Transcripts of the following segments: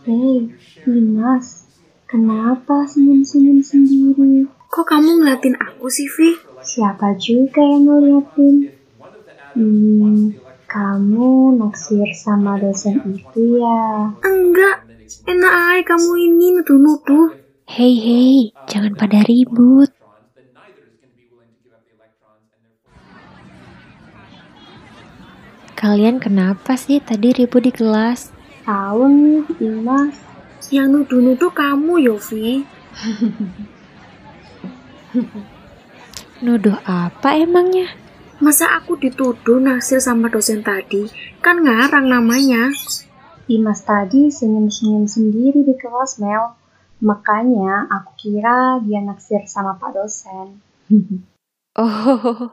Hei, Dimas, kenapa senyum-senyum sendiri? Kok kamu ngeliatin aku sih, Vi? Siapa juga yang ngeliatin? Hmm, kamu naksir sama dosen itu ya? Enggak, enak aja kamu ini nuduh-nuduh. Hei, hei, jangan pada ribut. Kalian kenapa sih tadi ribut di kelas? Tahu nih, Dimas. Yang nuduh-nuduh kamu, Yofi. Nuduh apa emangnya? Masa aku dituduh naksir sama dosen tadi? Kan ngarang namanya. Dimas tadi senyum-senyum sendiri di kelas, Mel. Makanya aku kira dia naksir sama Pak dosen. Oh,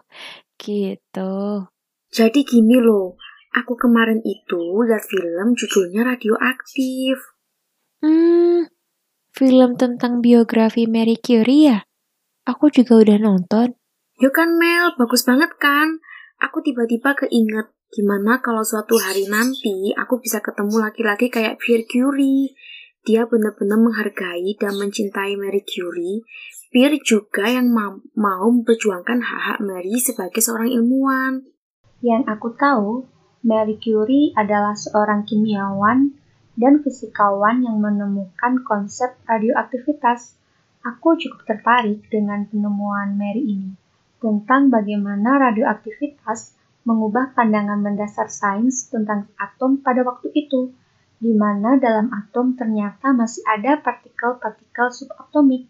gitu. Jadi gini loh, aku kemarin itu lihat film judulnya Radioaktif. Hmm, film tentang biografi Mary Curie ya? Aku juga udah nonton. Yo kan Mel, bagus banget kan? Aku tiba-tiba keinget gimana kalau suatu hari nanti aku bisa ketemu laki-laki kayak Pierre Curie. Dia benar-benar menghargai dan mencintai Mary Curie. Pierre juga yang ma mau memperjuangkan hak-hak Mary sebagai seorang ilmuwan. Yang aku tahu, Marie Curie adalah seorang kimiawan dan fisikawan yang menemukan konsep radioaktivitas. Aku cukup tertarik dengan penemuan Mary ini tentang bagaimana radioaktivitas mengubah pandangan mendasar sains tentang atom pada waktu itu, di mana dalam atom ternyata masih ada partikel-partikel subatomik.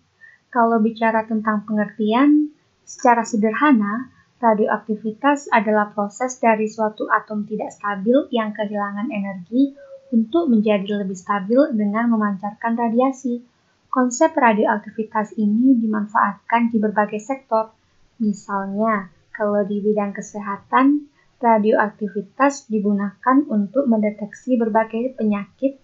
Kalau bicara tentang pengertian, secara sederhana, radioaktivitas adalah proses dari suatu atom tidak stabil yang kehilangan energi untuk menjadi lebih stabil dengan memancarkan radiasi. Konsep radioaktivitas ini dimanfaatkan di berbagai sektor. Misalnya, kalau di bidang kesehatan, radioaktivitas digunakan untuk mendeteksi berbagai penyakit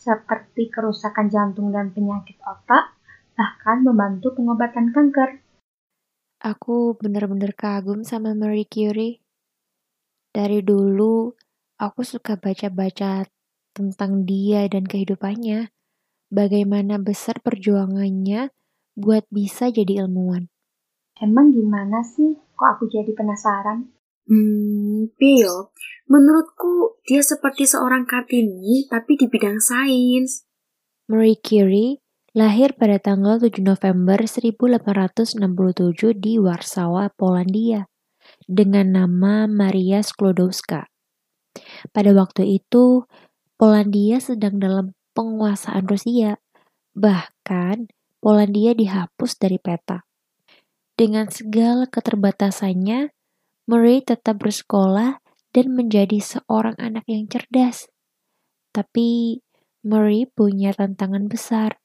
seperti kerusakan jantung dan penyakit otak, bahkan membantu pengobatan kanker. Aku bener-bener kagum sama Marie Curie. Dari dulu, aku suka baca-baca tentang dia dan kehidupannya. Bagaimana besar perjuangannya buat bisa jadi ilmuwan. Emang gimana sih? Kok aku jadi penasaran? Hmm, Pio, menurutku dia seperti seorang Kartini tapi di bidang sains. Marie Curie lahir pada tanggal 7 November 1867 di Warsawa, Polandia, dengan nama Maria Sklodowska. Pada waktu itu, Polandia sedang dalam penguasaan Rusia. Bahkan, Polandia dihapus dari peta. Dengan segala keterbatasannya, Murray tetap bersekolah dan menjadi seorang anak yang cerdas. Tapi Murray punya tantangan besar.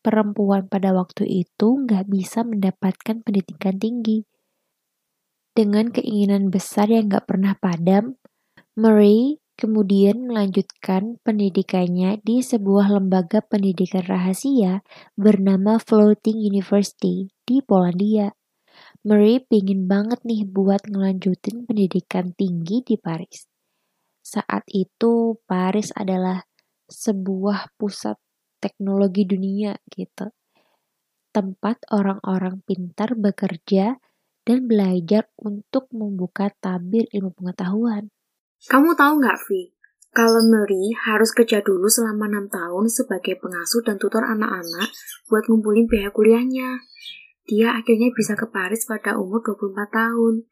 Perempuan pada waktu itu nggak bisa mendapatkan pendidikan tinggi. Dengan keinginan besar yang nggak pernah padam, Murray kemudian melanjutkan pendidikannya di sebuah lembaga pendidikan rahasia bernama Floating University di Polandia. Murray pingin banget nih buat ngelanjutin pendidikan tinggi di Paris. Saat itu Paris adalah sebuah pusat teknologi dunia gitu. Tempat orang-orang pintar bekerja dan belajar untuk membuka tabir ilmu pengetahuan. Kamu tahu nggak, Vi? Kalau Mary harus kerja dulu selama 6 tahun sebagai pengasuh dan tutor anak-anak buat ngumpulin biaya kuliahnya. Dia akhirnya bisa ke Paris pada umur 24 tahun.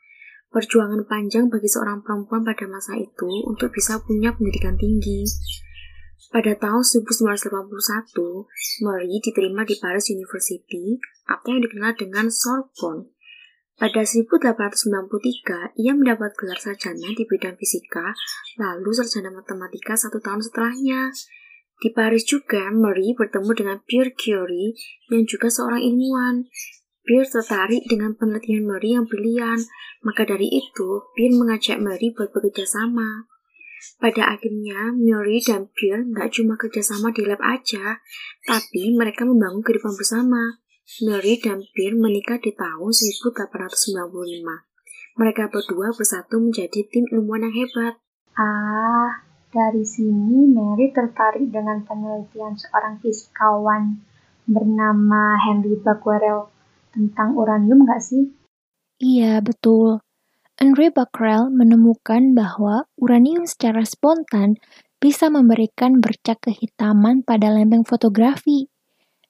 Perjuangan panjang bagi seorang perempuan pada masa itu untuk bisa punya pendidikan tinggi. Pada tahun 1981, Mary diterima di Paris University atau yang dikenal dengan Sorbonne pada 1893, ia mendapat gelar sarjana di bidang fisika, lalu sarjana matematika satu tahun setelahnya. Di Paris juga, Marie bertemu dengan Pierre Curie yang juga seorang ilmuwan. Pierre tertarik dengan penelitian Marie yang brilian, maka dari itu Pierre mengajak Marie buat bekerja sama. Pada akhirnya, Marie dan Pierre nggak cuma kerjasama di lab aja, tapi mereka membangun kehidupan bersama. Mary dan Pierre menikah di tahun 1895. Mereka berdua bersatu menjadi tim ilmuwan yang hebat. Ah, Dari sini Mary tertarik dengan penelitian seorang fisikawan bernama Henry Becquerel tentang uranium nggak sih? Iya, betul. Henry Becquerel menemukan bahwa uranium secara spontan bisa memberikan bercak kehitaman pada lempeng fotografi.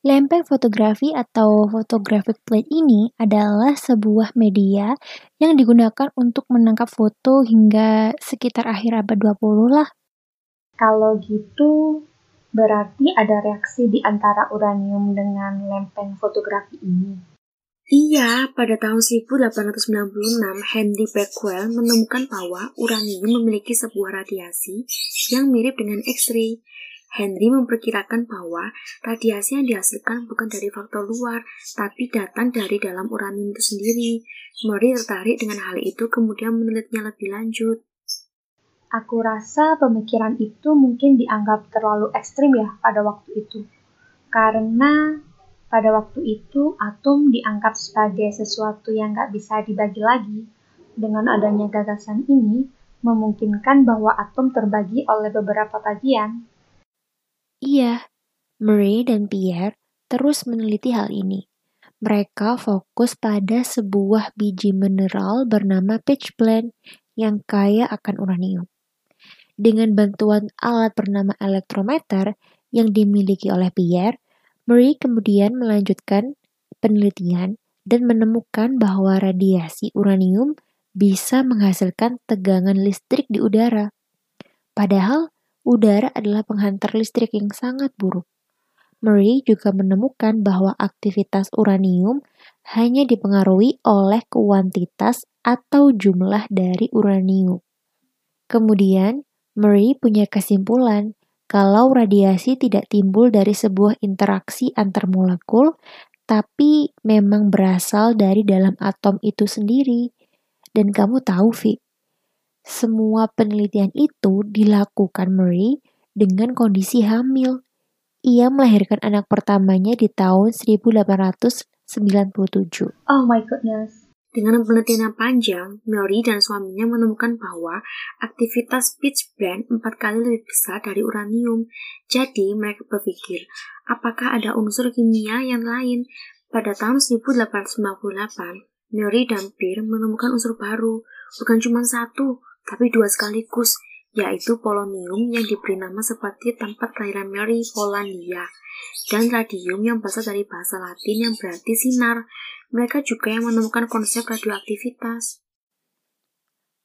Lempeng fotografi atau photographic plate ini adalah sebuah media yang digunakan untuk menangkap foto hingga sekitar akhir abad 20 lah. Kalau gitu, berarti ada reaksi di antara uranium dengan lempeng fotografi ini. Iya, pada tahun 1896, Henry Becquerel menemukan bahwa uranium memiliki sebuah radiasi yang mirip dengan X-ray. Henry memperkirakan bahwa radiasi yang dihasilkan bukan dari faktor luar, tapi datang dari dalam uranium itu sendiri. Murray tertarik dengan hal itu kemudian menelitinya lebih lanjut. Aku rasa pemikiran itu mungkin dianggap terlalu ekstrim ya pada waktu itu. Karena pada waktu itu, atom dianggap sebagai sesuatu yang nggak bisa dibagi lagi. Dengan adanya gagasan ini, memungkinkan bahwa atom terbagi oleh beberapa bagian. Iya, Murray dan Pierre terus meneliti hal ini. Mereka fokus pada sebuah biji mineral bernama pitchblende yang kaya akan uranium. Dengan bantuan alat bernama elektrometer yang dimiliki oleh Pierre, Murray kemudian melanjutkan penelitian dan menemukan bahwa radiasi uranium bisa menghasilkan tegangan listrik di udara. Padahal, udara adalah penghantar listrik yang sangat buruk. Murray juga menemukan bahwa aktivitas uranium hanya dipengaruhi oleh kuantitas atau jumlah dari uranium. Kemudian, Murray punya kesimpulan kalau radiasi tidak timbul dari sebuah interaksi antar molekul, tapi memang berasal dari dalam atom itu sendiri. Dan kamu tahu, Vi, semua penelitian itu dilakukan Murray dengan kondisi hamil. Ia melahirkan anak pertamanya di tahun 1897. Oh my goodness. Dengan penelitian yang panjang, Mary dan suaminya menemukan bahwa aktivitas pitchblende empat kali lebih besar dari uranium. Jadi, mereka berpikir, apakah ada unsur kimia yang lain? Pada tahun 1898, Mary dan Pierre menemukan unsur baru, bukan cuma satu, tapi dua sekaligus, yaitu polonium yang diberi nama seperti tempat kelahiran Mary, Polandia, dan radium yang berasal dari bahasa Latin yang berarti sinar. Mereka juga yang menemukan konsep radioaktivitas.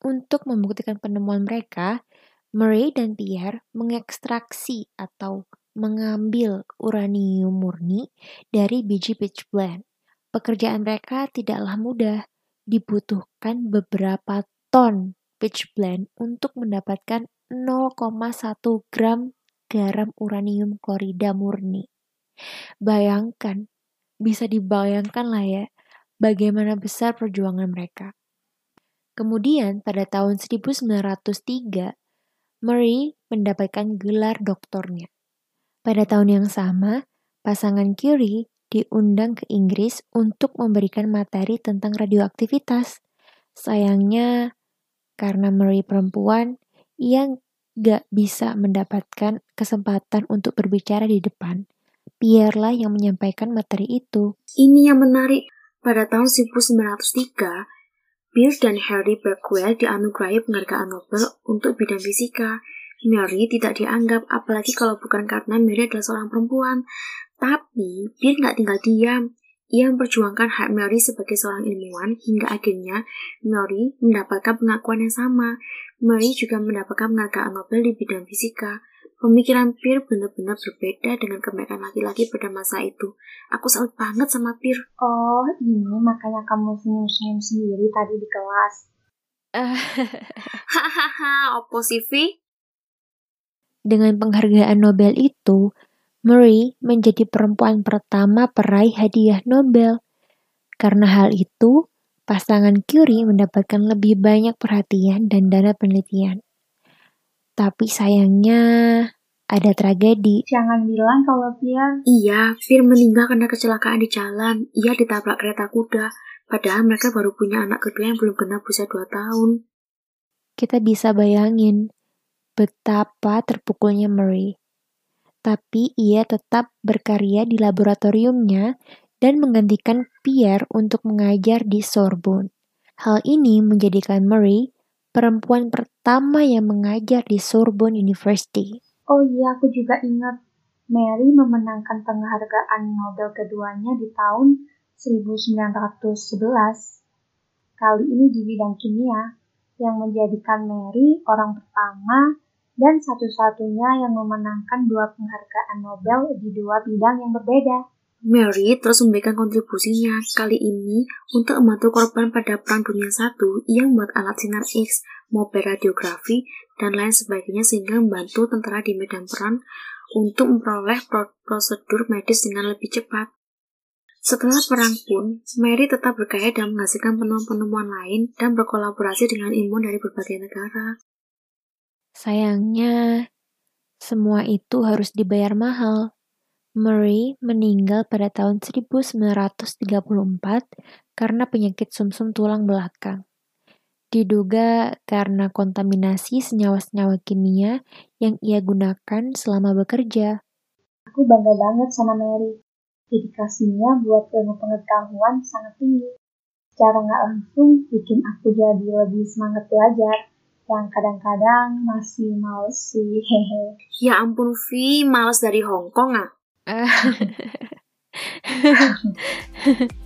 Untuk membuktikan penemuan mereka, Murray dan Pierre mengekstraksi atau mengambil uranium murni dari biji pitchblende. Pekerjaan mereka tidaklah mudah, dibutuhkan beberapa ton pitchblende untuk mendapatkan 0,1 gram garam uranium klorida murni. Bayangkan, bisa dibayangkan lah ya, bagaimana besar perjuangan mereka. Kemudian pada tahun 1903, Murray mendapatkan gelar doktornya. Pada tahun yang sama, pasangan Curie diundang ke Inggris untuk memberikan materi tentang radioaktivitas. Sayangnya, karena Murray perempuan, ia gak bisa mendapatkan kesempatan untuk berbicara di depan. Pierre lah yang menyampaikan materi itu. Ini yang menarik. Pada tahun 1903, Bill dan Harry Becquerel dianugerahi penghargaan Nobel untuk bidang fisika. Mary tidak dianggap, apalagi kalau bukan karena Mary adalah seorang perempuan. Tapi, Bill nggak tinggal diam. Ia memperjuangkan hak Mary sebagai seorang ilmuwan hingga akhirnya Mary mendapatkan pengakuan yang sama. Mary juga mendapatkan penghargaan Nobel di bidang fisika. Pemikiran Pir benar-benar berbeda dengan kebanyakan laki-laki pada masa itu. Aku salut banget sama Pir. Oh, ini makanya kamu senyum-senyum sendiri tadi di kelas. Hahaha, opo Dengan penghargaan Nobel itu, Murray menjadi perempuan pertama peraih hadiah Nobel. Karena hal itu, pasangan Curie mendapatkan lebih banyak perhatian dan dana penelitian. Tapi sayangnya ada tragedi. Jangan bilang kalau Pia... Iya, Fir meninggal karena kecelakaan di jalan. Ia ditabrak kereta kuda. Padahal mereka baru punya anak kedua yang belum genap usia 2 tahun. Kita bisa bayangin, betapa terpukulnya Murray. Tapi ia tetap berkarya di laboratoriumnya dan menggantikan Pierre untuk mengajar di Sorbonne. Hal ini menjadikan Murray perempuan pertama yang mengajar di Sorbonne University. Oh iya, aku juga ingat Mary memenangkan penghargaan Nobel keduanya di tahun 1911. Kali ini di bidang kimia, yang menjadikan Mary orang pertama dan satu-satunya yang memenangkan dua penghargaan Nobel di dua bidang yang berbeda. Mary terus memberikan kontribusinya kali ini untuk membantu korban pada Perang Dunia I yang membuat alat sinar X, mobil radiografi, dan lain sebagainya sehingga membantu tentara di medan perang untuk memperoleh prosedur medis dengan lebih cepat. Setelah perang pun, Mary tetap berkarya dan menghasilkan penemuan-penemuan lain dan berkolaborasi dengan ilmuwan dari berbagai negara. Sayangnya, semua itu harus dibayar mahal. Murray meninggal pada tahun 1934 karena penyakit sumsum tulang belakang. Diduga karena kontaminasi senyawa-senyawa kimia yang ia gunakan selama bekerja. Aku bangga banget sama Mary dedikasinya buat ilmu pengetahuan sangat tinggi. Secara nggak langsung bikin aku jadi lebih semangat belajar yang kadang-kadang masih males sih hehe. Ya ampun Vi, males dari Hongkong ah?